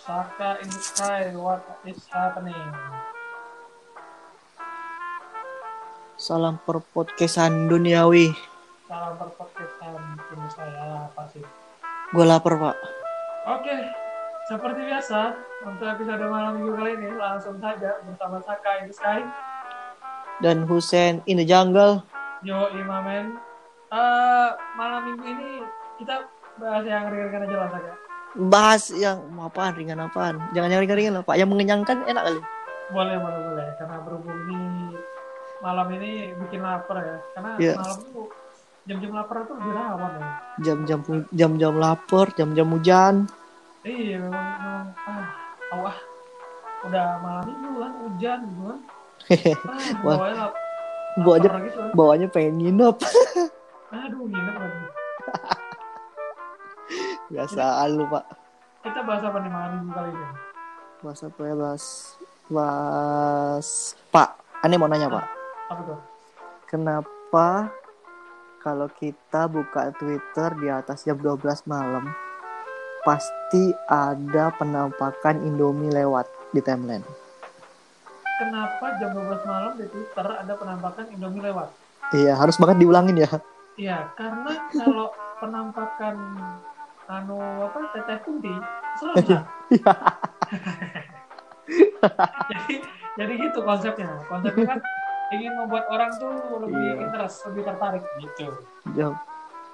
Saka in the sky, what is happening? Salam per podcastan duniawi. Salam perpodcastan tim saya apa sih? Gue lapar pak. Oke, seperti biasa untuk episode malam minggu kali ini langsung saja bersama Saka in the sky, Dan Hussein in the jungle. Yo Imamen. Eh malam minggu ini kita bahas yang ringan-ringan aja lah Saka. Bahas yang apaan ringan apaan. Jangan yang ringan-ringan lah pak. Yang mengenyangkan enak kali. Boleh, boleh, boleh. Karena berhubung ini malam ini bikin lapar ya. Karena Iya. malam tuh jam-jam lapar tuh lebih rawan ya. Jam-jam jam-jam lapar, jam-jam hujan. Iya memang, memang ah, tahu ah. Udah malam minggu kan hujan gitu kan. Ah, bawanya lap- Bawa aja gitu bawanya pengen nginep. Aduh, nginep lagi. Biasaan lu pak. Kita bahas apa nih malam minggu kali ini? Bahas apa ya bahas bahas pak. Aneh mau nanya pak. Apa tuh? Kenapa kalau kita buka Twitter di atas jam 12 malam pasti ada penampakan Indomie lewat di timeline? Kenapa jam 12 malam di Twitter ada penampakan Indomie lewat? Iya, harus banget diulangin ya. Iya, karena kalau penampakan anu apa teteh kunti selesai. Iya. jadi jadi gitu konsepnya. Konsepnya kan ingin membuat orang tuh lebih Iya. interest, lebih tertarik gitu. Jam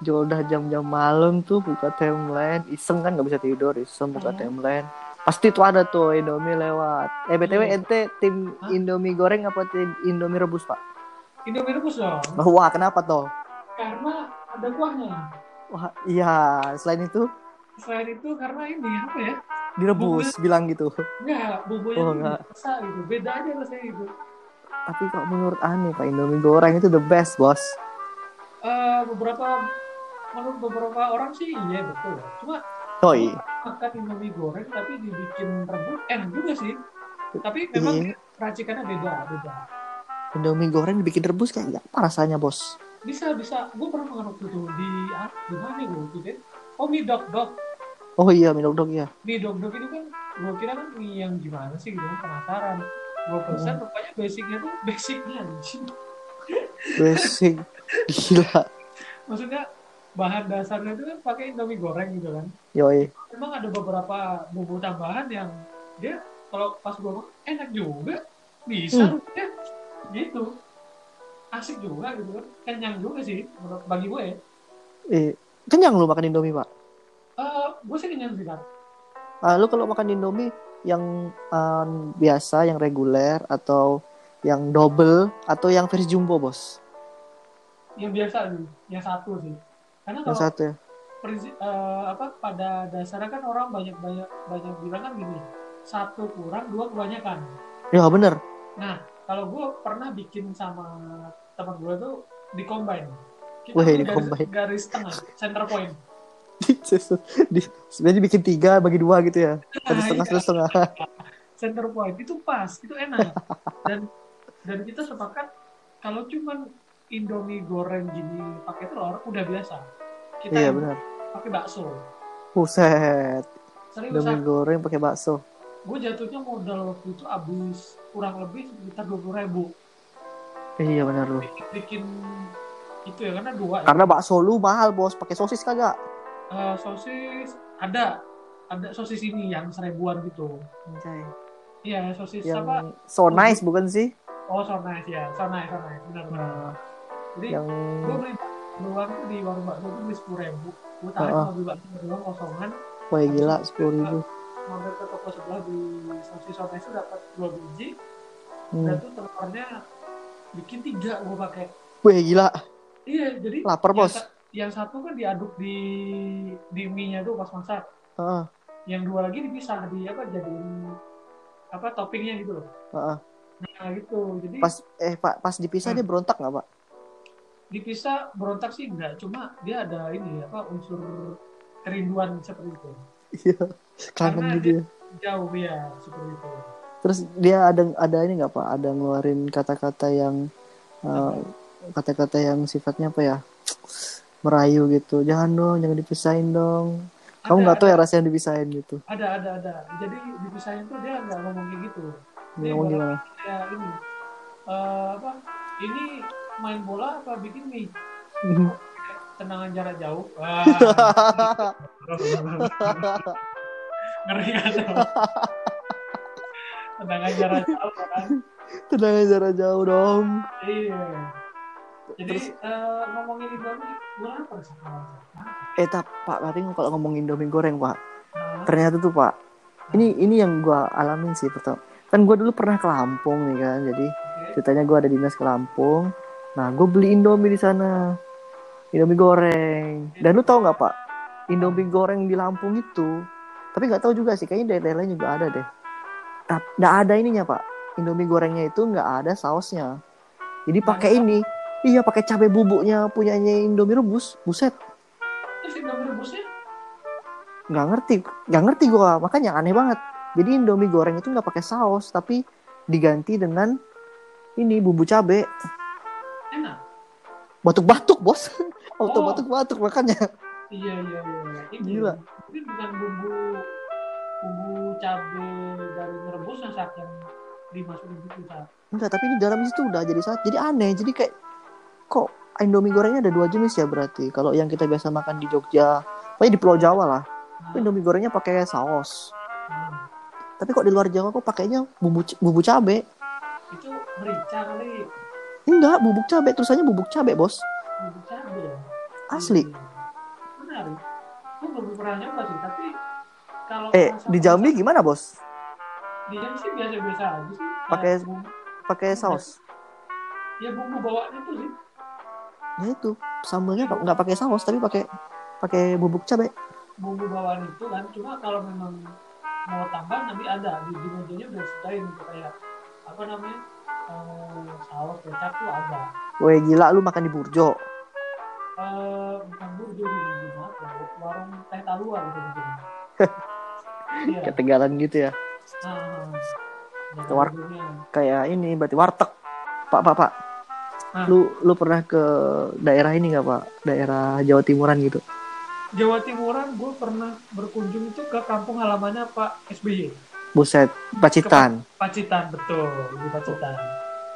udah jam-jam malam tuh buka timeline, iseng kan nggak bisa tidur, iseng buka Hmm. timeline. Pasti tuh ada tuh Indomie lewat. Eh BTW Iya. ente tim Hah? Indomie goreng apa tim Indomie rebus, Pak? Indomie rebus dong, Wah, kenapa toh? karena ada kuahnya. Wah, iya, selain itu Selain itu karena ini apa ya? direbus bilang gitu. Enggak, bumbunya Oh, enggak. biasa gitu. Beda aja rasanya gitu. Tapi kok menurut aneh Pak Indomie goreng itu the best, Bos. Eh beberapa menurut beberapa orang sih iya betul. Cuma Oi. makan Indomie goreng tapi dibikin rebus enak juga sih. Tapi memang Iya. racikannya beda, beda. Indomie goreng dibikin rebus kayak apa rasanya, Bos? Bisa, bisa. Gue pernah makan waktu itu di di mana gue waktu itu? ya? Oh mie dog dog. Oh iya, mie dog ya. Mie dog dog itu kan gue kira kan mie yang gimana sih gitu penasaran. Gue pesan Hmm. rupanya basicnya tuh basicnya. Basic. Gila. Maksudnya bahan dasarnya itu kan pakai Indomie goreng gitu kan. Yoi. Memang ada beberapa bumbu tambahan yang dia kalau pas gue makan enak juga. Bisa Hmm. rupanya gitu. Asik juga gitu kan. Kenyang juga sih menurut bagi gue ya. Eh, kenyang lu makan Indomie, Pak? Eh, gue sih kenyang sih kan. Ah, lu kalau makan Indomie yang um, biasa, yang reguler atau yang double atau yang versi jumbo, Bos? Yang biasa sih, yang satu sih. Karena Yang kalau satu ya. prinsip- eh, apa pada dasarnya kan orang banyak banyak banyak bilang kan gini satu kurang dua kebanyakan. Ya bener. Nah kalau gue pernah bikin sama teman gue tuh di combine. Kita Wih, di garis, combine. garis tengah, center point. Di, sebenarnya bikin tiga bagi dua gitu ya. Satu Nah, setengah, iya, satu setengah. center point itu pas, itu enak. Dan dan kita sepakat kalau cuman Indomie goreng gini pakai telur udah biasa. Kita Iya pakai bakso. Buset. Serius, Indomie goreng pakai bakso. Gue jatuhnya modal waktu itu habis kurang lebih sekitar dua puluh ribu Iya benar lu. bikin, bikin itu ya karena dua ya. Karena bakso lu mahal, Bos. Pakai sosis kagak? Eh, sosis ada ada sosis ini yang seribuan gitu Anjay. iya sosis Yang apa so nice bukan sih? oh so nice ya so nice so nice benar benar Nah, jadi yang gue beli doang di warung bakso tuh beli sepuluh ribu gue tarik Heeh. mobil bakso doang kosongan wah gila sepuluh ribu. Mampir ke toko sebelah di sosis so nice itu dapat dua biji Hmm. dan tuh telurnya bikin tiga gue pakai Wih gila. Iya, jadi Lapar, yang Bos. sa- Yang satu kan diaduk di di mie-nya tuh pas masak. Heeh. Yang dua lagi dipisah di apa jadiin apa toppingnya gitu loh. Heeh. Nah gitu. Jadi Pas eh Pak, pas dipisah Hmm. dia berontak nggak Pak? dipisah berontak sih enggak, cuma dia ada ini apa unsur kerinduan seperti itu. Iya. Kangen gitu ya. Jauh ya seperti itu. Terus dia ada ada ini nggak Pak? Ada ngeluarin kata-kata yang eh, kata-kata yang sifatnya apa ya? Merayu gitu. Jangan dong, jangan dipisahin dong. Kamu nggak tahu ya rasa yang dipisahin gitu. ada ada ada jadi dipisahin tuh dia nggak ngomong kayak gitu Dia ngomong gimana? kayak ini eh, apa ini main bola apa bikin mie tendangan jarak jauh Wah. ngeri kan tendangan jarak jauh kan Tendangan jarak jauh dong. iya jadi Terus- eh, ngomongin Indomie kenapa sih Eh, tak, Pak, tadi kalau ngomong Indomie goreng, Pak. Nah, Ternyata tuh, Pak. Ini ini yang gua alamin sih pertama. Kan gua dulu pernah ke Lampung nih kan. Jadi oke. ceritanya gua ada dinas ke Lampung. Nah, gue beli Indomie di sana. Indomie goreng. Dan lu tau nggak, Pak? Indomie goreng di Lampung itu. Tapi nggak tahu juga sih. Kayaknya daerah lain juga ada deh. Nggak ada ininya, Pak. Indomie gorengnya itu nggak ada sausnya. Jadi pakai ini. Iya, pakai cabai bubuknya punyanya Indomie rebus. Buset. terus Indomie rebusnya nggak ngerti nggak ngerti gua makanya aneh banget jadi indomie goreng itu nggak pakai saus tapi diganti dengan ini bumbu cabe enak batuk-batuk bos. Auto Oh. batuk-batuk makanya. Iya iya iya. Ini Gila. mungkin bukan bumbu bumbu cabe dari merebus yang saat yang dimasukin gitu saat. Enggak tapi ini dalam situ udah jadi saat jadi aneh. Jadi kayak kok indomie gorengnya ada dua jenis ya berarti? Kalau yang kita biasa makan di Jogja pokoknya di Pulau Jawa lah. Nah, indomie gorengnya pakai saus? Nah, tapi kok di luar Jawa kok pakainya bumbu bumbu cabe? Itu merica kali enggak bubuk cabe. Tulisannya bubuk cabe bos. Cabe. Ya asli. Menarik. Gue belum pernah nyoba sih tapi kalau eh di Jambi gimana bos? Di Jambi sih biasa-biasa aja sih. Pakai- bumbu- pakai saus? Ya bumbu bawaannya tuh sih. Ya itu sambelnya nggak pakai saus tapi pakai pakai bubuk cabai bumbu bawaan itu kan cuma kalau memang mau tambah nanti ada. Di mejanya udah disediain gitu kayak apa namanya eh, saus kecap tuh ada. Weh gila lu makan di Burjo? Eh bukan burjo di warung teh talua gitu gitu iya. Ketegalan gitu ya? Nah, nah, War- burjonya. kayak ini berarti warteg. Pak pak pak. Lu lu pernah ke daerah ini nggak pak? Daerah Jawa Timuran gitu? Jawa Timuran gue pernah berkunjung itu ke kampung halamannya Pak SBY buset Pacitan. Pacitan betul di Pacitan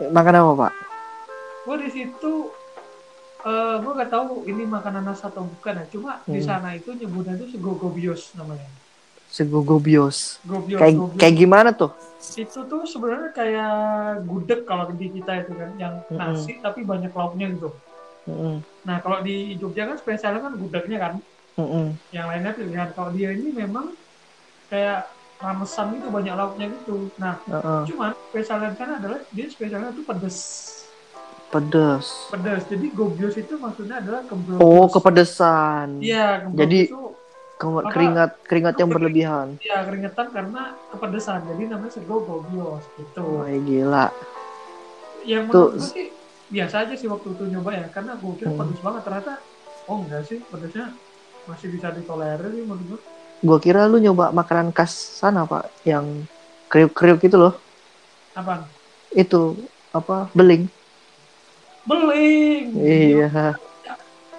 makan apa pak? Gue di situ eh gue gak tahu ini makanan khas atau bukan ya. Cuma di Hmm. sana itu nyebutnya itu sego gobios namanya. Sego gobios kayak gobios. kayak gimana tuh? Itu tuh sebenarnya kayak gudeg kalau di kita itu kan yang Mm-mm. nasi tapi banyak lauknya gitu. Mm-mm, nah kalau di Jogja kan spesialnya kan gudegnya kan. Mm-mm. yang lainnya pilihan. Kalau dia ini memang kayak ramesan gitu banyak lauknya gitu. Nah Heeh. cuman spesialnya sana adalah dia spesialnya tuh pedes. Pedes. Pedes. Jadi gobios itu maksudnya adalah oh kepedesan. Iya Jadi- itu Ke- Apa? keringat keringat yang berlebihan. ya keringetan karena kepedesan. Jadi namanya sego gobios gitu. Wah gila. Yang menurut sih biasa aja sih waktu itu nyoba ya karena gue kira Hmm. pedes banget. Ternyata oh enggak sih pedesnya masih bisa ditolerir sih menurut gue gua kira lu nyoba makanan khas sana pak yang kriuk-kriuk gitu loh. Apa itu apa beling. Beling! Iya.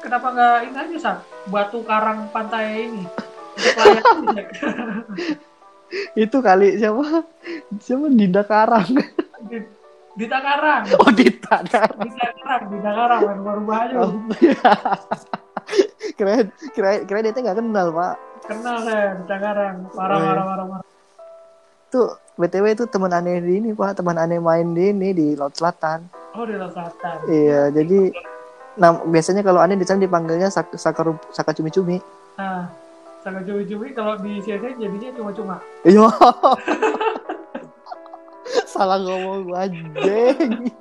Kenapa nggak ini aja sak batu karang pantai ini. Itu kali siapa? Siapa? Dinda Karang. Di, di Takarang oh Dinda Karang. Di Takarang di Takarang main rumah aja. Oh, iya. kirain kirain kirain dia tuh nggak kenal pak kenal saya di Takarang parah Oh, iya. parah parah parah tuh btw itu teman aneh di ini pak. Teman aneh main di ini di laut selatan. Oh di Laut Selatan. Iya jadi nah biasanya kalau aneh di sana dipanggilnya sak saka, saka cumi cumi nah sangat cumi-cumi kalau di sini jadinya cuma-cuma. Iya. Salah ngomong gua anjing.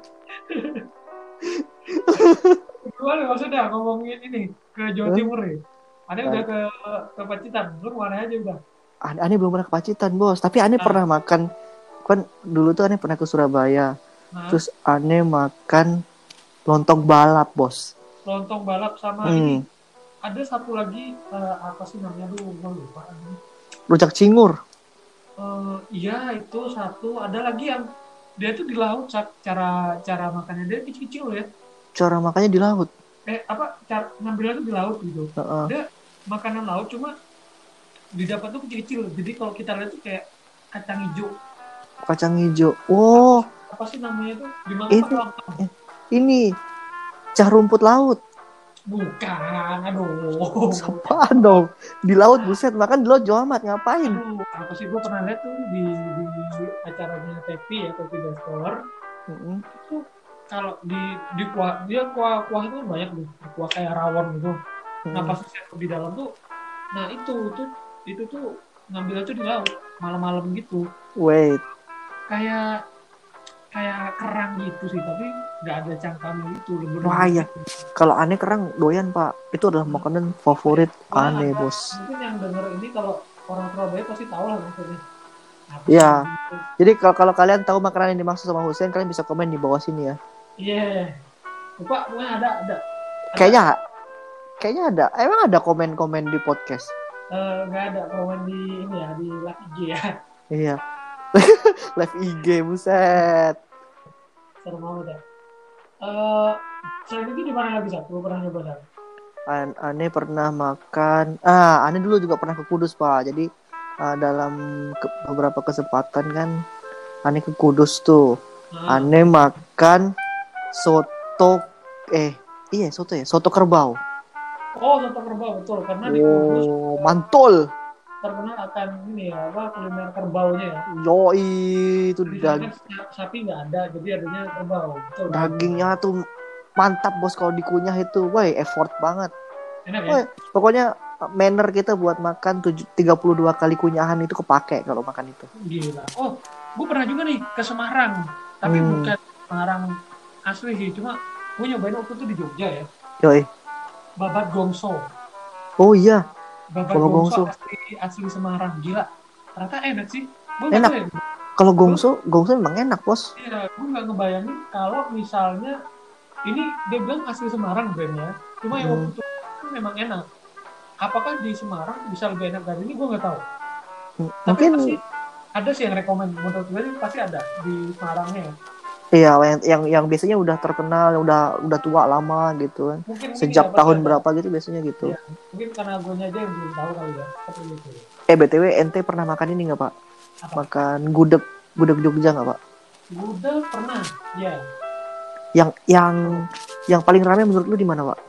Gimana maksudnya ngomongin ini ke Jawa? Timur nih? Ada udah ke ke Pacitan, lu ke mana aja udah? aneh belum pernah ke Pacitan bos tapi aneh Ah. pernah makan kan dulu tuh aneh pernah ke Surabaya Nah, terus aneh makan lontong balap bos lontong balap sama ini. hmm. Ada satu lagi eh, apa sih namanya lu gua lupa. rujak cingur Eh, iya itu satu. Ada lagi yang dia tuh di laut cara cara makannya dia kecil-kecil ya. cara makannya di laut Eh apa cara ngambilnya tuh di laut gitu. Heeh. Makanan laut cuma didapat tuh kecil-kecil jadi kalau kita lihat tuh kayak kacang hijau Kacang hijau. Oh, apa sih namanya tuh dimakan Itu. pakai lontong ini cah rumput laut. bukan aduh Apaan dong? Di laut buset, makan di laut jauh amat ngapain? aduh apa sih gue pernah lihat tuh di, di acaranya Tepi ya Tepi Dastor Mm-mm. itu kalau di di kuah dia kuah kuah itu banyak tuh kuah kayak rawon gitu nah Mm-mm. pas saya di dalam tuh nah itu itu itu tuh ngambil tuh di laut malam-malam gitu Wait, kayak kayak kerang gitu sih tapi nggak ada cangkangnya itu bener Wah, iya. kalau aneh kerang doyan pak. Itu adalah makanan favorit Wah, aneh apa- bos. mungkin yang denger ini kalau orang Surabaya pasti tahu lah maksudnya Iya. Jadi kalau kalau kalian tahu makanan yang dimaksud sama Hussein, kalian bisa komen di bawah sini ya. iya lupa pokoknya ada ada Ada. Kayaknya, kayaknya ada. Emang ada komen-komen di podcast? Eh, nggak ada komen di ini ya di live IG ya Iya. Live IG, buset. seru banget ya Eh, selain itu di mana lagi sih gue pernah nyoba Sat? An aneh pernah makan. Ah, aneh dulu juga pernah ke Kudus pak. Jadi ah, dalam ke- beberapa kesempatan kan, aneh ke Kudus tuh. Nah, Aneh makan soto. Eh, iya soto ya. Soto kerbau. Oh soto kerbau betul karena di Kudus Oh, mantul. terkenal akan ini ya apa kuliner kerbaunya ya Yoi, itu di dag- sana sa- sapi nggak ada jadi adanya kerbau betul dagingnya tuh mantap bos kalau dikunyah itu. Wah, effort banget. enak ya Woi, pokoknya manner kita buat makan tujuh- 32 kali kunyahan itu kepake kalau makan itu. gila oh gue pernah juga nih ke Semarang tapi Hmm. bukan Semarang asli sih cuma gue nyobain waktu itu di Jogja ya Yoi. Babat gongso. Oh iya, babat Kalau gongso, gongso. asli asli Semarang. Gila. Ternyata enak sih. Gue Enak. ya. Kalau gongso, gongso memang enak bos. iya gue nggak ngebayangin kalau misalnya ini dia bilang asli Semarang brandnya. Cuma yang Hmm. waktu itu memang enak. Apakah di Semarang bisa lebih enak dari ini? Gue nggak tahu. Tapi Mungkin pasti ada sih yang rekomend menurut gue pasti ada di Semarangnya ya iya yang, yang yang biasanya udah terkenal, udah udah tua lama gitu kan. mungkin Sejak mungkin ya, tahun berapa gitu biasanya gitu. Iya. mungkin karena gue aja yang belum tahu kali ya Eh BTW ente pernah makan ini nggak pak? apa Makan gudeg gudeg Jogja nggak pak? gudeg pernah ya Yang yang yang paling rame menurut lu di mana pak?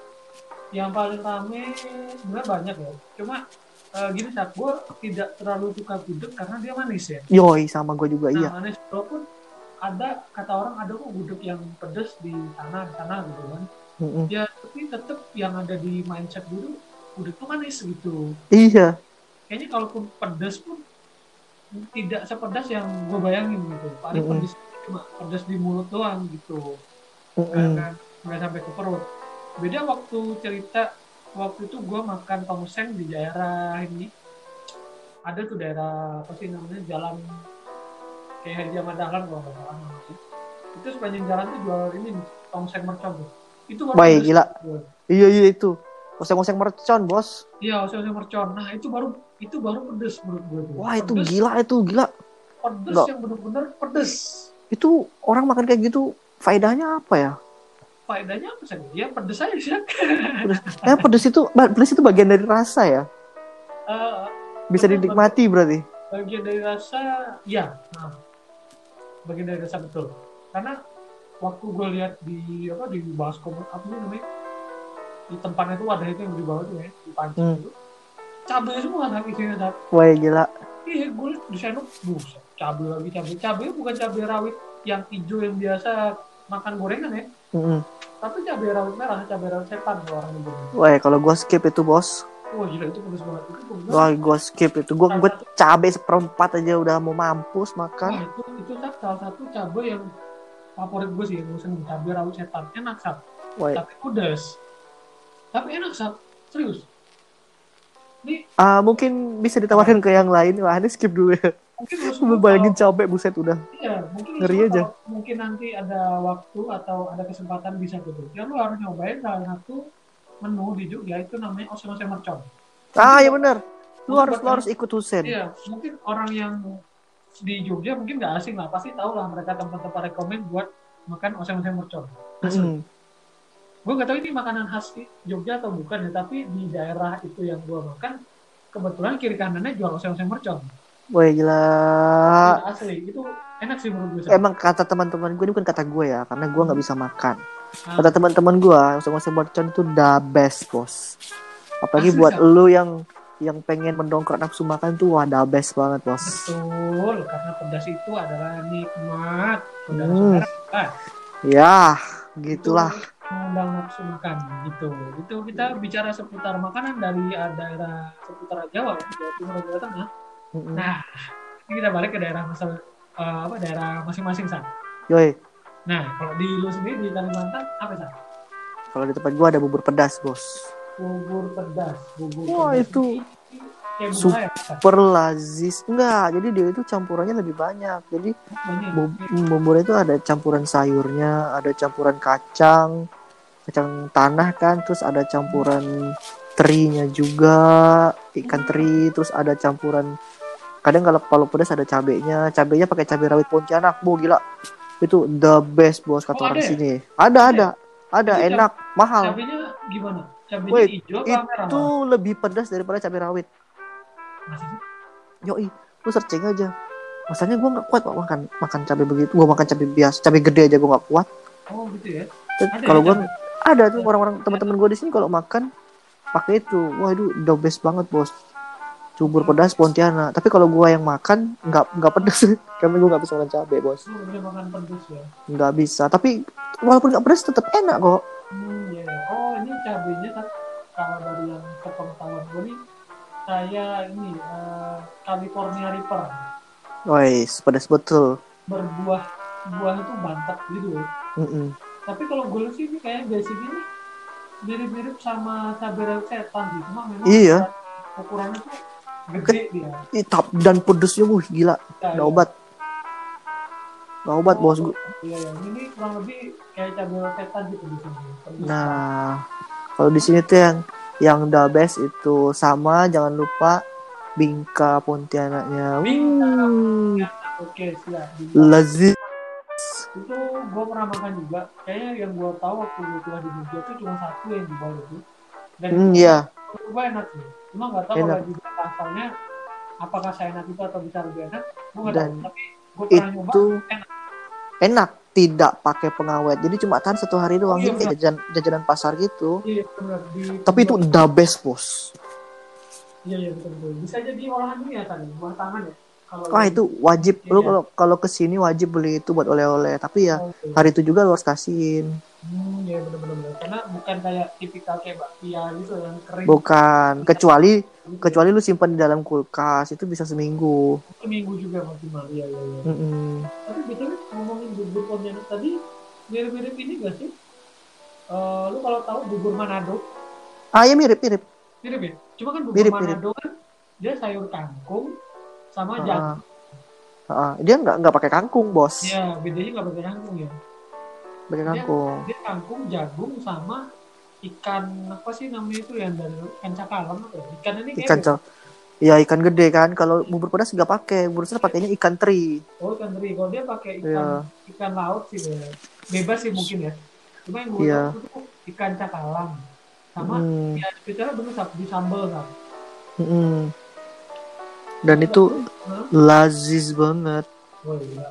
yang paling rame sebenarnya banyak ya cuma eh, gini saat gue tidak terlalu suka gudeg karena dia manis ya Yoi sama gue juga iya. nah, manis walaupun ada kata orang ada kok gudeg yang pedes di sana di sana gitu kan. Mm-mm. ya tapi tetap yang ada di mindset tuh gudeg tuh manis gitu. Iya. kayaknya kalaupun pedas pun tidak sepedas yang gue bayangin gitu. Paling Mm-mm. pedas cuma pedas di mulut doang gitu. Nggak nggak sampai ke perut. Beda waktu cerita waktu itu gue makan tongseng di daerah ini. Ada tuh daerah apa sih namanya jalan kayak Haji Ahmad Dahlan kalau nggak salah namanya. itu sepanjang jalan tuh jual ini nih, tongseng mercon tuh itu baru Baik, gila. gua. Iya iya itu. Oseng-oseng mercon bos. iya oseng mercon nah itu baru itu baru pedes menurut gue tuh Wah itu pedes, gila itu gila. pedes Nggak. yang bener-bener pedes Itu orang makan kayak gitu faedahnya apa ya? faedahnya apa sih ya pedes aja sih Eh pedes itu pedes itu bagian dari rasa ya. Eh, Bisa dinikmati berarti. bagian dari rasa ya nah bagian dari rasa betul karena waktu gue lihat di apa di baskom apa sih namanya di tempatnya tuh ada itu yang di bawah tuh ya di panci Hmm. itu cabai semua kan isinya Sat. Wah gila. iya gue di sana buset cabai lagi cabai cabai bukan cabai rawit yang hijau yang biasa makan gorengan ya Mm-mm. tapi cabai rawit merah cabai rawit setan kalau orang Wah kalau gue skip itu bos. Wah gila itu pedes banget itu gue bilang, Wah gue skip itu. Gue gue cabai seperempat aja udah mau mampus Wah makan. itu itu Sat, salah satu cabai yang favorit gue sih gue seneng cabai rawit setan enak sat Wah. tapi pedas tapi enak sat serius ini Ah mungkin bisa ditawarkan ke yang lain. Wah ini skip dulu ya. mungkin bayangin kalau- cabai buset udah. iya mungkin Ngeri aja. kalau mungkin nanti ada waktu atau ada kesempatan bisa gitu ya lu harus nyobain salah satu menu di Jogja itu namanya oseng-oseng mercon Ah ya benar. Lu harus lu harus ikut Husen. Iya, mungkin orang yang di Jogja mungkin nggak asing lah, pasti tahu lah mereka tempat-tempat rekomend buat makan oseng-oseng mercon. Asli. Mm. Gue nggak tahu ini makanan khas di Jogja atau bukan ya, tapi di daerah itu yang gue makan kebetulan kiri kanannya jual oseng-oseng mercon. Wah gila. Itu asli, itu enak sih menurut gue. Emang kata teman-teman gue ini bukan kata gue ya, karena gue nggak bisa makan. Ah, Kata teman-teman gue, oseng-oseng mercon itu the best bos. Apalagi Asli, buat Sam. lu yang yang pengen mendongkrak nafsu makan tuh wah the best banget bos. betul, karena pedas itu adalah nikmat. Hmm. Saudara-saudara, ah, Ya, gitulah. mengundang nafsu makan gitu. Itu kita bicara seputar makanan dari uh, daerah seputar Jawa, ya, Jawa Timur Jawa Tengah. Mm-mm. Nah, ini kita balik ke daerah masal uh, apa daerah masing-masing san. Yoi, Nah, kalau di lu sendiri di Kalimantan apa san? kalau di tempat gue ada bubur pedas bos. Bubur pedas, bubur Wah, pedas itu ya? Super lazis enggak, jadi dia itu campurannya lebih banyak. Jadi Banyak. bu- itu ada campuran sayurnya, ada campuran kacang, kacang tanah kan, terus ada campuran terinya juga, ikan teri, terus ada campuran kadang kalau palu pedas ada cabenya, cabenya pakai cabai rawit Pontianak, bu gila. Itu the best bos kata Oh, orang ada ya? sini. Ada ada, ada Itu enak, mahal. Cabenya gimana? Cabenya Wait, hijau apa merah? Itu lebih pedas daripada cabai rawit. Yoi, lu searching aja. Masanya gue nggak kuat pak makan makan cabai begitu. Gue makan cabai biasa, cabai gede aja gue nggak kuat. Oh gitu ya. Kalau ya gue ada tuh orang-orang teman-teman gue di sini kalau makan pakai itu. Wah itu the best banget bos. Cubur pedas Pontianak. Tapi kalau gue yang makan nggak nggak pedas karena gue nggak bisa makan cabai bos. Ya? Nggak bisa. Tapi walaupun nggak pedas tetap enak kok. Hmm, ya. Oh ini cabenya kalau dari yang sepengetahuan gue nih saya ini eh, California Reaper Woi, pedas betul. berbuah buah itu mantap gitu. Mm-mm. Tapi kalau gue sih ini kayak basic ini mirip-mirip sama cabai rawit setan sih. Cuma memang Iya. ukurannya tuh gede dia. Ih, tap- dan pedesnya wuh gila. Ya, Nggak ya. obat. Nggak obat bos. Oh, Iya, iya. Ini kurang lebih kayak cabai setan gitu di sini. Nah, kalau di sini tuh yang yang the best itu sama jangan lupa bingka Pontianaknya. Bingka Oke, siap. lazim. itu gue pernah makan juga kayaknya yang gue tahu waktu gue kuliah di Jogja itu cuma satu yang di bawah itu dan Hmm, iya. menurut gue enak sih. Cuma nggak tahu kalau di Jogja asalnya apakah saya enak itu atau bisa lebih enak. Gue nggak tahu tapi gue pernah nyoba Itu enak. enak tidak pakai pengawet. Jadi cuma tahan satu hari doang Iya, Jadi kayak jajan, jajanan pasar gitu. iya di Tapi itu the best, Bos. iya iya betul betul. Bisa jadi olahan ini ya tadi buah tangan ya Wah, itu wajib lu Iya. kalau kalau ke sini wajib beli itu buat oleh-oleh. Tapi ya Oh, oke. hari itu juga lu harus kasihin. hmm iya benar benar benar. karena bukan kayak tipikal kayak bakpia gitu yang kering Bukan, kecuali gitu. kecuali lu simpan di dalam kulkas itu bisa seminggu. seminggu juga maksimal iya iya iya Mm-mm. tapi betul ngomongin bubur Pontianak tadi mirip-mirip ini gak sih? Eh, lu kalau tahu bubur Manado Ah, ya mirip mirip. mirip ya? Cuma kan bubur Mirip, Manado kan dia sayur kangkung sama Ah, jagung. ah. dia nggak nggak pakai kangkung bos, Ya bedanya nggak pakai kangkung ya. pakai Dia- kangkung. Dia kangkung, jagung sama ikan apa sih namanya itu yang dari ikan cakalang apa ya? Ikan ini Ikan cal, ya ikan gede kan. Kalau bubur pedas nggak pakai, bubur pedas pakainya ikan teri. oh ikan teri. Kalau dia pakai ikan Iya. ikan laut sih ya. Bebas sih mungkin ya. Cuma yang gue Iya. tahu itu ikan cakalang sama Mm, ya bener sap di sambal kan. mm. Dan itu lazis banget. Gila.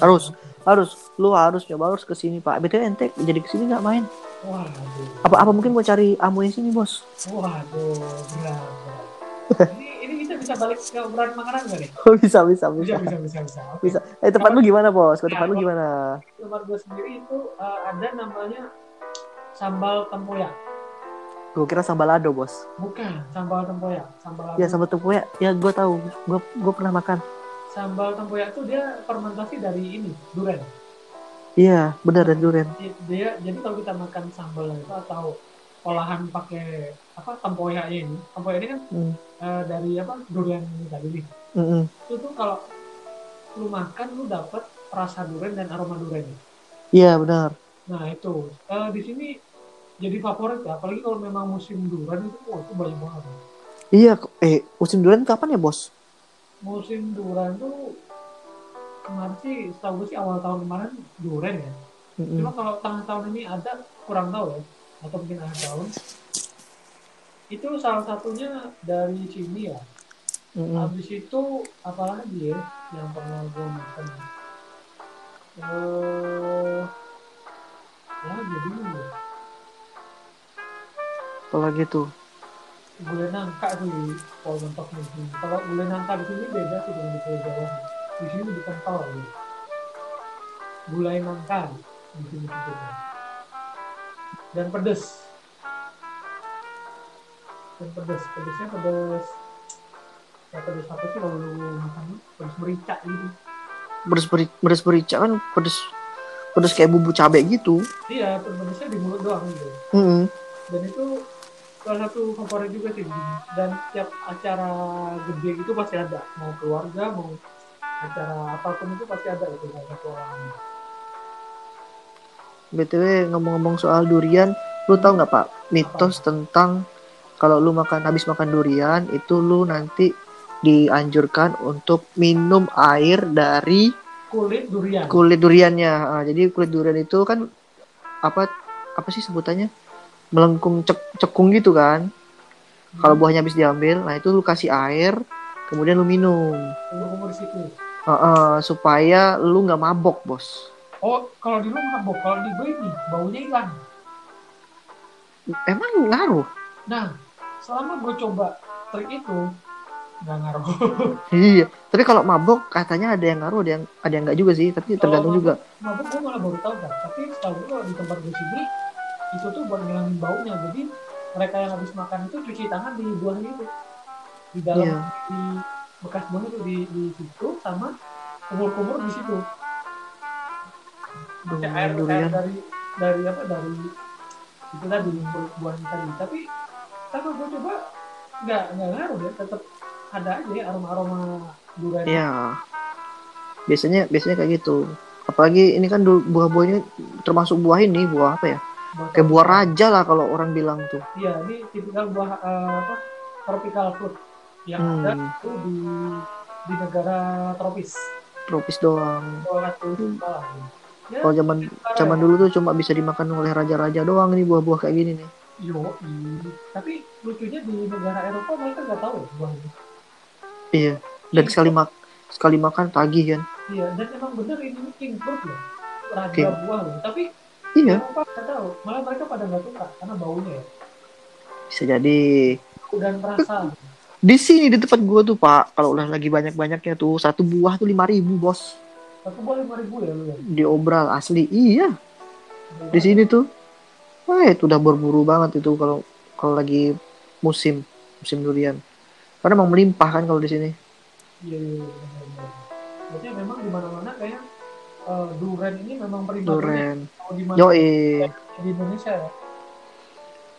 Harus. Harus. Lu harus coba harus ke sini pak. Btw ente jadi ke sini nggak main? Waduh. Apa apa mungkin mau cari amu di sini bos? Waduh, berat, berat. ini ini kita bisa balik ke obrolan makanan nggak nih? Oh, bisa bisa Bisa, bisa bisa, bisa, bisa. Oke. bisa. Eh tempat lu gimana bos? Tempat lu gimana? Tempat gue sendiri itu eh, ada namanya sambal tempoyak. Gue kira sambalado bos. Bukan, sambal tempoyak. Sambal Ya sambal tempoyak. Ya gue tahu. Gue gue pernah makan. Sambal tempoyak itu dia fermentasi dari ini, durian. Iya benar dan durian. Dia jadi kalau kita makan sambal itu atau olahan pakai apa tempoyaknya ini, tempoyak ini kan Hmm. eh, dari apa durian ini tadi nih. Mm-mm. itu tuh kalau lu makan lu dapet rasa durian dan aroma durian Iya benar. nah itu Eh, di sini jadi favorit ya apalagi kalau memang musim durian itu wah itu banyak banget Iya. Eh musim durian kapan ya bos? musim durian tuh kemarin sih setahu gue sih awal tahun kemarin durian ya Mm-mm. cuma kalau tengah tahun ini ada kurang tahu ya atau mungkin akhir tahun itu salah satunya dari sini ya Mm-mm. habis itu apa lagi ya yang pernah gue makan ya? eh ya jadi ya apalagi tuh gulai nangka tuh di Pol Mentok di sini. Kalau gulai nangka di sini beda sih dengan di Pulau Jawa. Di sini lebih kental ya. Gulai nangka di sini sebutnya. Dan pedes. Dan pedes, pedesnya pedes. Ya pedes apa sih kalau lu makan pedes merica gitu. pedes beri- pedes merica kan pedes pedes kayak bumbu cabai gitu Iya, pedesnya di mulut doang gitu. Mm-mm. Dan itu salah satu favorit juga sih. Dan tiap acara gede itu pasti ada. Mau keluarga, mau acara apa pun itu pasti ada gitu satu orang. btw ngomong-ngomong soal durian lu tahu nggak pak mitos tentang kalau lu makan habis makan durian itu lu nanti dianjurkan untuk minum air dari Kulit durian. kulit duriannya Ah, jadi kulit durian itu kan apa apa sih sebutannya melengkung cek- cekung gitu kan kalau buahnya habis diambil nah itu lu kasih air kemudian lu minum umur-umur di situ. Ah, ah, supaya lu nggak mabok bos Oh, kalau di lu mabok, kalau di gue ini baunya hilang. emang ngaruh Nah, selama gue coba trik itu nggak ngaruh. iya tapi kalau mabok katanya ada yang ngaruh ada yang ada yang nggak juga sih tapi tergantung mabok- juga mabok gue malah baru tahu kan. Tapi setahu gue di tempat gue sini itu tuh buat ngilangin baunya. Jadi mereka yang habis makan itu cuci tangan di buah itu di dalam Iya. di bekas buah itu di di situ sama kumur-kumur di situ. Duh, Ya, air, air durian dari dari apa dari itu tadi buah tadi tapi tapi gue coba nggak nggak ngaruh ya tetap ada aja ya aroma aroma durian Iya. Biasanya biasanya kayak gitu. Apalagi ini kan du- buah-buah ini termasuk buah ini, buah apa ya? Kayak buah raja lah kalau orang bilang tuh. iya ini tipikal buah eh, apa tropical fruit yang Hmm. ada itu di di negara tropis Tropis doang. malah ya Kalau zaman zaman dulu tuh cuma bisa dimakan oleh raja-raja doang nih buah-buah kayak gini nih. yo tapi lucunya di negara Eropa mereka nggak tahu ya buah ini Iya. Dan sekali mak sekali makan tagih kan. iya dan emang bener ini king fruit loh raja King. buah loh tapi Iya. Nggak tahu malah mereka pada nggak suka karena baunya ya Bisa jadi. dan terasa Di sini di tempat gua tuh pak, kalau udah lagi banyak-banyaknya tuh satu buah tuh lima ribu bos. satu buah lima ribu ya lu ya Diobral asli. Iya. Di sini tuh. Wah itu udah berburu banget itu kalau kalau lagi musim musim durian. Karena emang melimpah kan kalau di sini. iya iya iya, eh, durian ini memang primadona Duren. kalau di Indonesia ya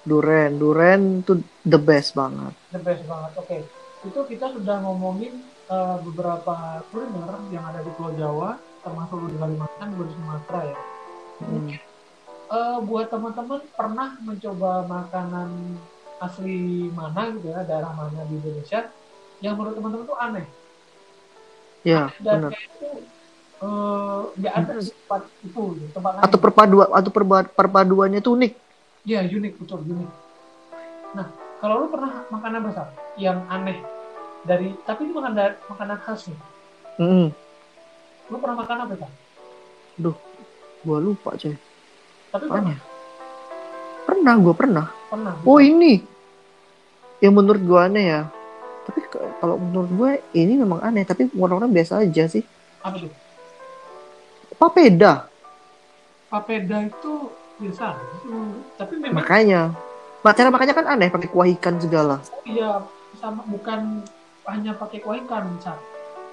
Duren. Duren tuh the best banget. the best banget oke itu kita sudah ngomongin eh, beberapa kuliner yang ada di Pulau Jawa termasuk di Kalimantan di Sumatera ya Hmm. Eh, buat teman-teman pernah mencoba makanan asli mana gitu ya daerah mana di Indonesia yang menurut teman-teman tuh aneh Ya, dan benar. itu eh, nggak ada di itu di tempat lain Atau perpaduan atau perba- perpaduannya tuh unik. ya unik betul unik nah kalau lu pernah makan apa Sar? yang aneh dari tapi ini makanan makanan khas nih Mm. lu pernah makan apa Sar? Gua lupa coy. tapi pernah ya? Pernah, gua pernah. pernah Oh ini. Yang menurut gua aneh ya. Tapi kalau menurut gue ini memang aneh, tapi orang-orang biasa aja sih. apa tuh Papeda, papeda itu biasa itu tapi memang makanya. Mak- Cara makanya kan aneh pakai kuah ikan segala. iya sama bukan hanya pakai kuah ikan Sar.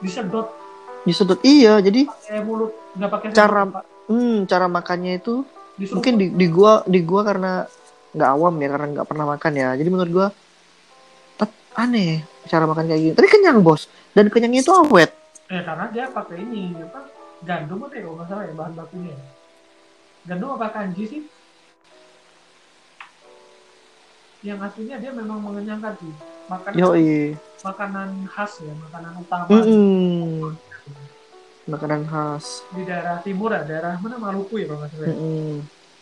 disedot. Disedot iya, jadi pakai mulut nggak pakai Cara- hmm, cara makannya itu Disuruh mungkin di, di gua di gua karena nggak awam ya karena nggak pernah makan ya. Jadi menurut gua aneh cara makan kayak gini. Tapi kenyang bos. Dan kenyangnya itu awet. Eh karena dia pakai ini apa gandum apa ya kalau nggak salah ya bahan bakunya. Gandum apa kanji sih? Yang aslinya dia memang mengenyangkan sih. Makanan yoi makanan khas ya, makanan utama Mm-mm. makanan khas di daerah timur ya, daerah mana Maluku ya kalau nggak salah. ya. Mm-mm.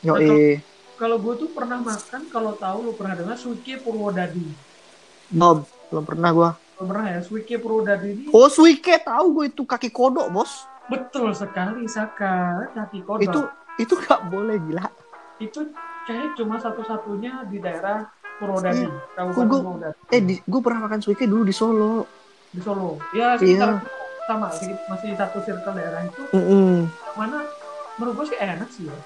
yoi kalau gue tuh pernah makan kalau tahu lu pernah dengar suike purwodadi belum belum pernah gua belum pernah ya suike purwodadi ini oh suike tahu gue itu kaki kodok bos betul sekali saka kaki kodok itu itu nggak boleh gila itu kayak cuma satu-satunya di daerah Purwodadi, Iya. Kabupaten Purwodadi eh di, gue pernah makan suike dulu di Solo di Solo. Ya sekitar sama, sedikit- masih satu circle daerah itu. Mm-mm. Yang mana menurut gue sih enak sih ya.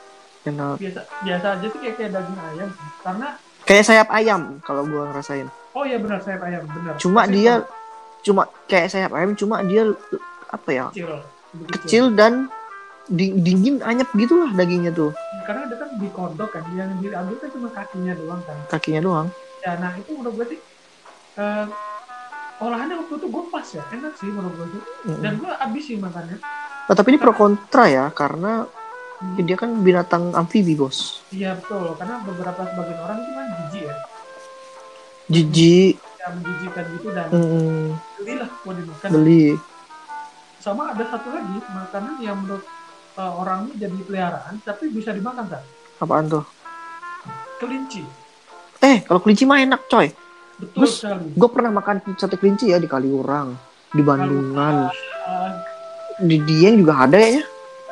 enak Biasa biasa aja sih kayak kayak daging ayam. Karena kayak sayap ayam kalau gue ngerasain oh iya benar sayap ayam benar. cuma Tapi dia cuma kayak sayap ayam cuma dia apa ya kecil, kecil dan di- dingin anyep gitulah dagingnya tuh Karena ada kan di kodok kan, yang diambil kan cuma kakinya doang kan. kakinya doang Ya, nah itu menurut gue sih eh, olahannya waktu itu gue pas ya, enak sih menurut gue tuh. Mm-mm. Dan gue abis sih makannya. Oh, tapi ini pro kontra ya karena Hmm. dia kan binatang amfibi bos Iya betul, karena beberapa sebagian orang itu kan jijik ya, jijik ya menjijikkan gitu dan mm, belilah mau dimakan. beli Sama ada satu lagi makanan yang menurut uh, orang ini jadi peliharaan, tapi bisa dimakan kan? apaan tuh? Kelinci, eh kalau kelinci mah enak coy. Betul Gus, sekali. gue pernah makan sate kelinci ya di Kaliurang di Bandungan. Di Dieng juga ada ya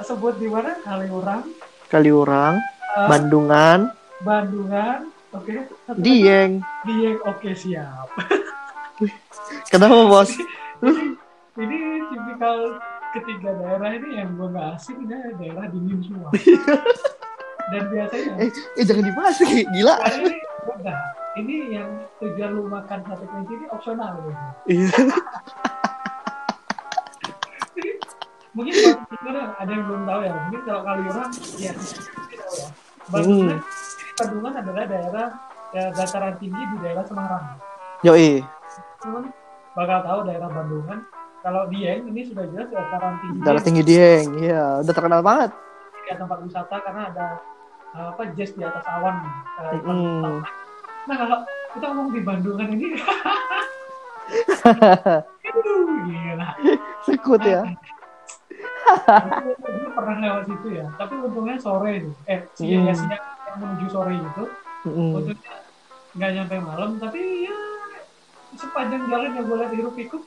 sebut di mana? Kaliurang, Kaliurang uh, Bandungan. Bandungan, oke. Satu lagi, Dieng. Dieng, oke siap. kenapa bos Ini tipikal ketiga daerah ini yang gue nggak asing, ini daerah dingin semua. Dan biasanya eh, eh jangan dibahas gila Karena ini udah ini yang tujuan lu makan sate kelinci ini opsional gitu. Iya. Mungkin kalau ada yang belum tahu ya. Mungkin kalau kali orang ya ya. Bandungan, Bandungan adalah daerah ya, dataran tinggi di daerah Semarang. Yoi. Teman bakal tahu daerah Bandungan. Kalau Dieng ini sudah jelas dataran tinggi. Darah tinggi Dieng, iya, udah terkenal banget. Ya, tempat wisata karena ada uh, apa jazz di atas awan. Uh, Mm. Nah kalau kita ngomong di Bandungan ini, aduh gila. Sekut ya. Aku dulu pernah lewat situ ya, tapi untungnya sore nih. Eh, siang ya Hmm. siang menuju sore gitu. Mm-mm. Untungnya nggak nyampe malam, tapi ya sepanjang jalan yang gue lihat hiruk pikuk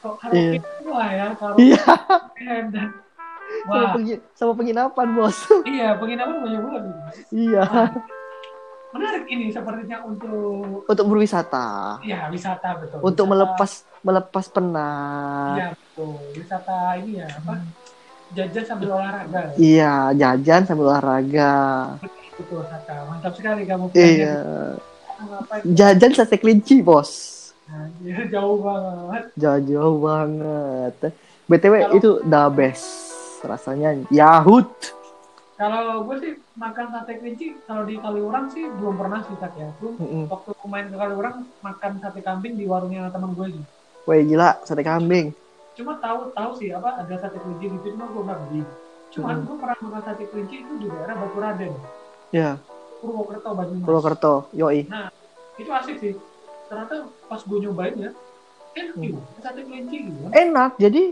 kok karaoke semua ya, karaoke Iya, dan sama, wah pengi- sama penginapan bos. iya penginapan banyak banget iya, Menarik ini sepertinya untuk untuk berwisata, ya wisata betul. untuk Wisata- melepas melepas penat. Iya betul. Wisata ini ya apa? Jajan sambil olahraga. Iya, jajan sambil olahraga. Betul Saka. Mantap sekali kamu. Iya, jajan sate kelinci bos. Anjir, jauh banget. Jauh banget. BTW Kalau- itu the best. Rasanya Yahut. Kalau gue sih makan sate kelinci, kalau di Kaliurang sih belum pernah sih Sak ya. Belum Mm-mm. waktu main ke Kaliurang makan sate kambing di warungnya teman gue sih. Wih gila, sate kambing. Cuma tahu tahu sih apa ada sate kelinci gitu cuma gue nggak beli. Cuman Hmm. gue pernah makan sate kelinci itu di daerah Baturaden, Ya, Purwokerto, Banyumas. Purwokerto. Yoi. Itu asik sih. Ternyata pas gue nyobain ya, enak Hmm. juga sate kelinci gitu. Enak, jadi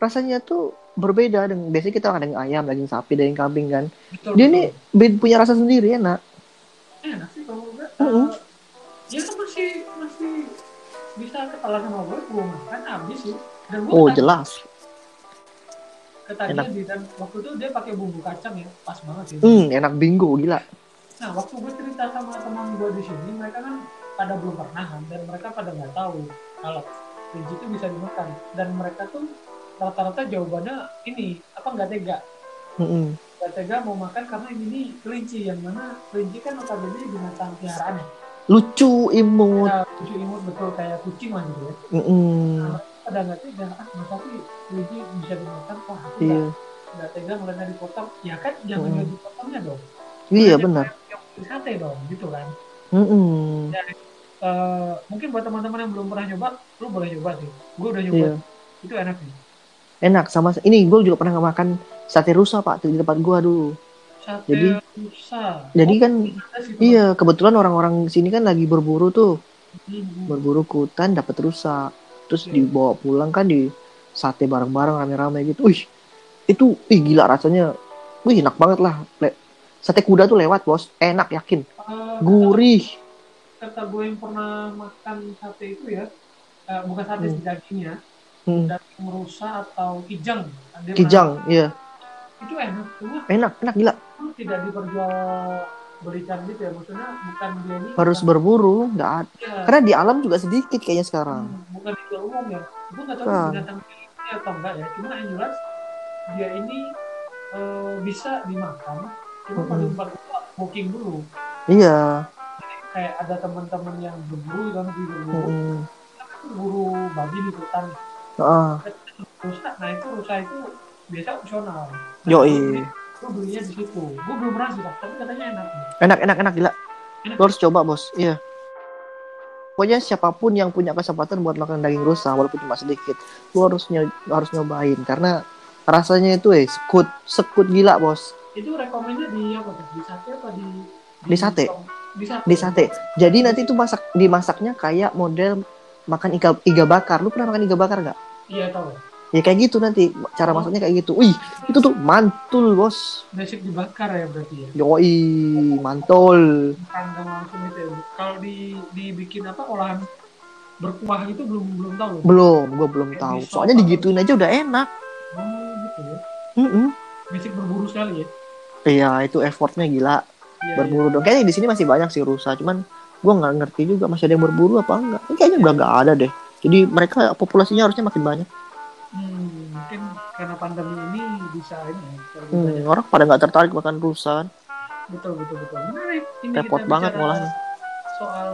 rasanya tuh berbeda dengan biasanya kita ada yang ayam, daging sapi, daging kambing kan. Betul, Dia betul. bed- punya rasa sendiri enak. enak sih kalau enggak Mm-mm. eh, ya kan masih masih bisa ketahuan sama gue gue makan habis sih dan gue Oh jelas. ketagihan enak. di dan waktu itu dia pakai bumbu kacang ya pas banget sih Hmm, enak bingo gila. nah waktu gue cerita sama teman gue di sini mereka kan pada belum pernah kan dan mereka pada nggak tahu kalau kelinci itu bisa dimakan. Dan mereka tuh rata-rata jawabannya ini apa nggak tega? Nggak tega mau makan karena ini nih kelinci yang mana kelinci kan notabene binatang peliharaan. Ya Lucu, imut. Nah, lucu imut betul kayak kucing lah gitu ya. Mm-mm. pada nggak tega ah masa sih kelinci bisa dimakan wah aku Iya, nggak nggak tega ngeliatnya dipotong? Ya kan jangan Hmm. lihat dipotongnya dong. Iya Jangan benar. yang sate dong gitu kan Mm-mm. Eh, mungkin buat teman-teman yang belum pernah nyoba lu boleh nyoba sih gue udah nyoba Iya. itu enak nih Enak sama ini gue juga pernah makan sate rusa pak tuh di tempat gua dulu. sate Jadi- rusa Jadi kan ada sih, teman. iya kebetulan orang-orang sini kan lagi berburu tuh, Hmm, berburu ke hutan dapat rusa. Terus Iya. dibawa pulang kan di sate bareng-bareng rame-rame gitu. Wih, itu ih gila rasanya. Wih enak banget lah. Sate kuda tuh lewat, Bos. Enak yakin. Gurih. kata gue yang pernah makan sate itu ya eh, bukan sate Hmm. dagingnya Hmm. daging rusa atau kijang Dia Kijang, iya. itu enak cuma Enak, enak gila. itu tidak diperjual belikan gitu ya maksudnya bukan dia ini Harus bukan, berburu, nggak ada. ya, Karena di alam juga sedikit kayaknya sekarang. hmm, bukan dijual umum ya gue nggak tahu Bukan. binatang miliknya atau enggak ya cuma yang jelas dia ini eh, bisa dimakan cuma paling paling booking dulu Iya. kayak ada teman-teman yang berburu kan di berburu Mm-mm. berburu babi di hutan Ah, rusa nah itu rusa itu biasa opsional nah, Yoi. gue belinya di situ gue belum pernah sih tapi katanya enak enak, enak, enak gila. Enak. Lo harus coba, Bos. Iya. Pokoknya siapa pun yang punya kesempatan buat makan daging rusa walaupun cuma sedikit, lo harus nyo- harus nyobain karena rasanya itu eh sekut sekut gila, Bos. itu rekomennya di apa di sate apa di Di sate. di sate Di sate. Jadi nanti itu masak dimasaknya kayak model makan iga, iga bakar. Lu pernah makan iga bakar nggak? iya tahu Ya kayak gitu nanti cara masaknya kayak gitu. Wih, itu tuh mantul, Bos. basic dibakar ya berarti ya Yoi, mantul. langsung ya kalau di dibikin apa olahan berkuah itu belum belum tahu Belum, gua belum tahu. Soalnya digituin aja udah enak. oh gitu ya Mm-mm. basic berburu sekali ya Iya, itu effortnya gila. Iya, berburu dong. Kayaknya di sini masih banyak sih rusa, cuman gua nggak ngerti juga masih ada yang berburu apa enggak. Kayaknya udah nggak ada deh. Jadi mereka populasinya harusnya makin banyak. iya. Hmm, mungkin karena pandemi ini bisa ini ya Hmm, banyak. orang pada nggak tertarik makan rusa kan. betul betul betul menarik ini Repot kita banget ngolahnya. soal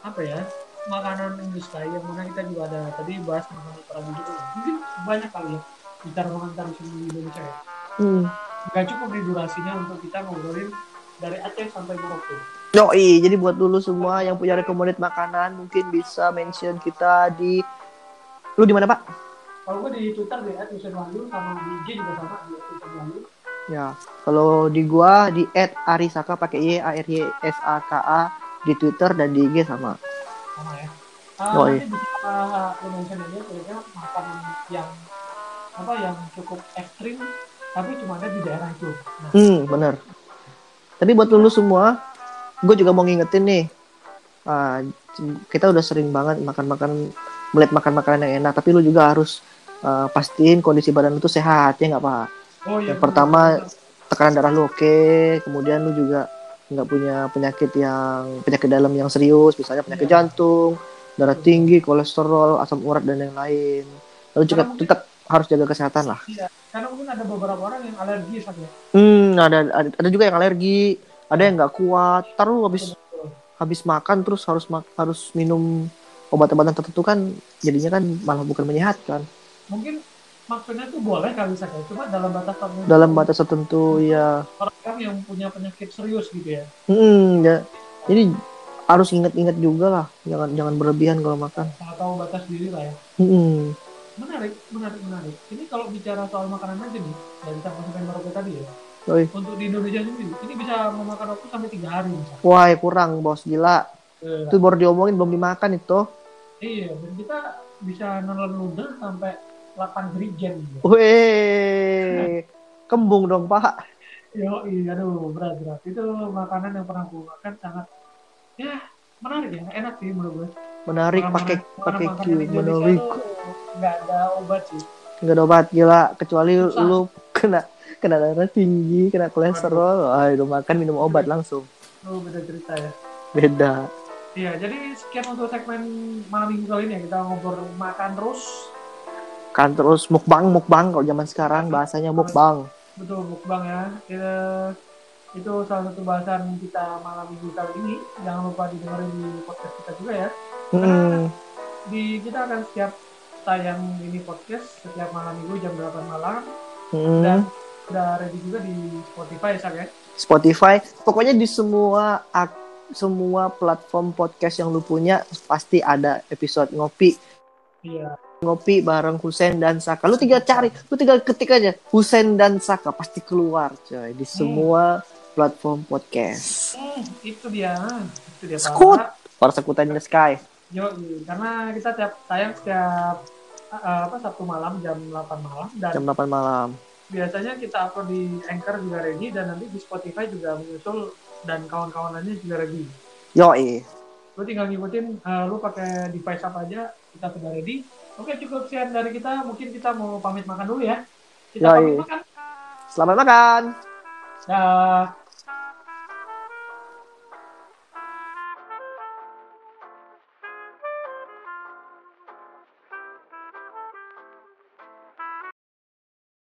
apa ya makanan industri yang mana kita juga ada tadi bahas makanan Prabu juga mungkin banyak kali ya bicara makanan tradisional di Indonesia ya Hmm. nggak cukup nih durasinya untuk kita ngobrolin dari Aceh sampai Merauke Yoi, jadi buat dulu semua yang punya recommended makanan mungkin bisa mention kita di lu di mana pak? kalau gue di Twitter di @husainwahyu sama di IG juga sama di @husainwahyu Ya, kalau di gua di @arisaka pakai y a r y s a k a di Twitter dan di IG sama. sama ya Ah, Oh, nanti bisa uh, mention aja kira-kira makanan yang apa yang cukup ekstrim tapi cuma ada di daerah itu nah Hmm, bener. Tapi buat lu semua, gue juga mau ngingetin nih. ah, kita udah sering banget makan-makan, melihat makan makanan yang enak. Tapi lu juga harus ah, pastiin kondisi badan lu tuh sehat, ya nggak pak? oh iya yang pertama, Tekanan darah lu oke, kemudian lu juga nggak punya penyakit yang penyakit dalam yang serius, misalnya penyakit Iya. jantung, darah tinggi, kolesterol, asam urat dan yang lain. Lalu juga mungkin- tetap harus jaga kesehatan lah. Iya, karena mungkin ada beberapa orang yang alergi saja. Hmm, ada, ada ada juga yang alergi, ada yang nggak kuat. Lu habis habis makan terus harus harus minum obat-obatan tertentu kan jadinya kan malah bukan menyehatkan. Mungkin maksudnya tuh boleh kali saja, cuma dalam batas tertentu. Dalam batas tertentu ya. orang yang punya penyakit serius gitu ya. Hmm, ya. Jadi harus ingat-ingat juga lah, jangan jangan berlebihan kalau makan. Tahu batas diri lah ya. Hmm, Menarik, menarik, menarik. Ini kalau bicara soal makanan aja nih, dari sampai Merauke tadi ya. Oi. Untuk di Indonesia sendiri, ini bisa memakan waktu sampai tiga hari misalnya. wah kurang bos gila. Eh, Itu baru diomongin belum dimakan itu. iya, dan kita bisa nelen ludah sampai 8 jerigen gitu. Weh, kembung dong pak. Yo, iya, aduh, berat, berat. Itu makanan yang pernah gue makan sangat, ya, menarik ya, enak sih menurut gue. Menarik pakai pakai Q, Indonesia menarik. tuh nggak ada obat sih. Nggak ada obat gila, kecuali Susah. lu kena kena darah tinggi, kena kolesterol, udah makan minum obat langsung. Lu beda cerita ya. Beda. Iya, jadi sekian untuk segmen malam minggu kali ini ya. Kita ngobrol makan terus. Kan terus mukbang mukbang kalau zaman sekarang bahasanya mukbang. Betul, mukbang ya. Kita, itu salah satu bahasan kita malam minggu kali ini. Jangan lupa didengarin di podcast kita juga ya. Hmm, Di kita akan setiap tayang ini podcast setiap malam minggu jam 8 malam hmm. dan udah ready juga di Spotify Sak, ya. Spotify, pokoknya di semua semua platform podcast yang lu punya pasti ada episode ngopi Iya. ngopi bareng Husen dan Saka. Lu tinggal cari, lu tinggal ketik aja Husen dan Saka pasti keluar coy di semua platform podcast. Hmm, itu dia. Itu dia Skut. Pak. Para sekutan in the sky. Yo, karena kita tiap tayang setiap uh, apa Sabtu malam jam 8 malam dan Jam 8 malam. biasanya kita upload di Anchor juga ready dan nanti di Spotify juga menyusul dan kawan-kawanannya juga ready. Yoi. Lu tinggal ngikutin, uh, lu pakai device apa aja, kita sudah ready. Oke cukup sekian dari kita, mungkin kita mau pamit makan dulu ya. Kita Yoi. pamit makan. Selamat makan. Dah.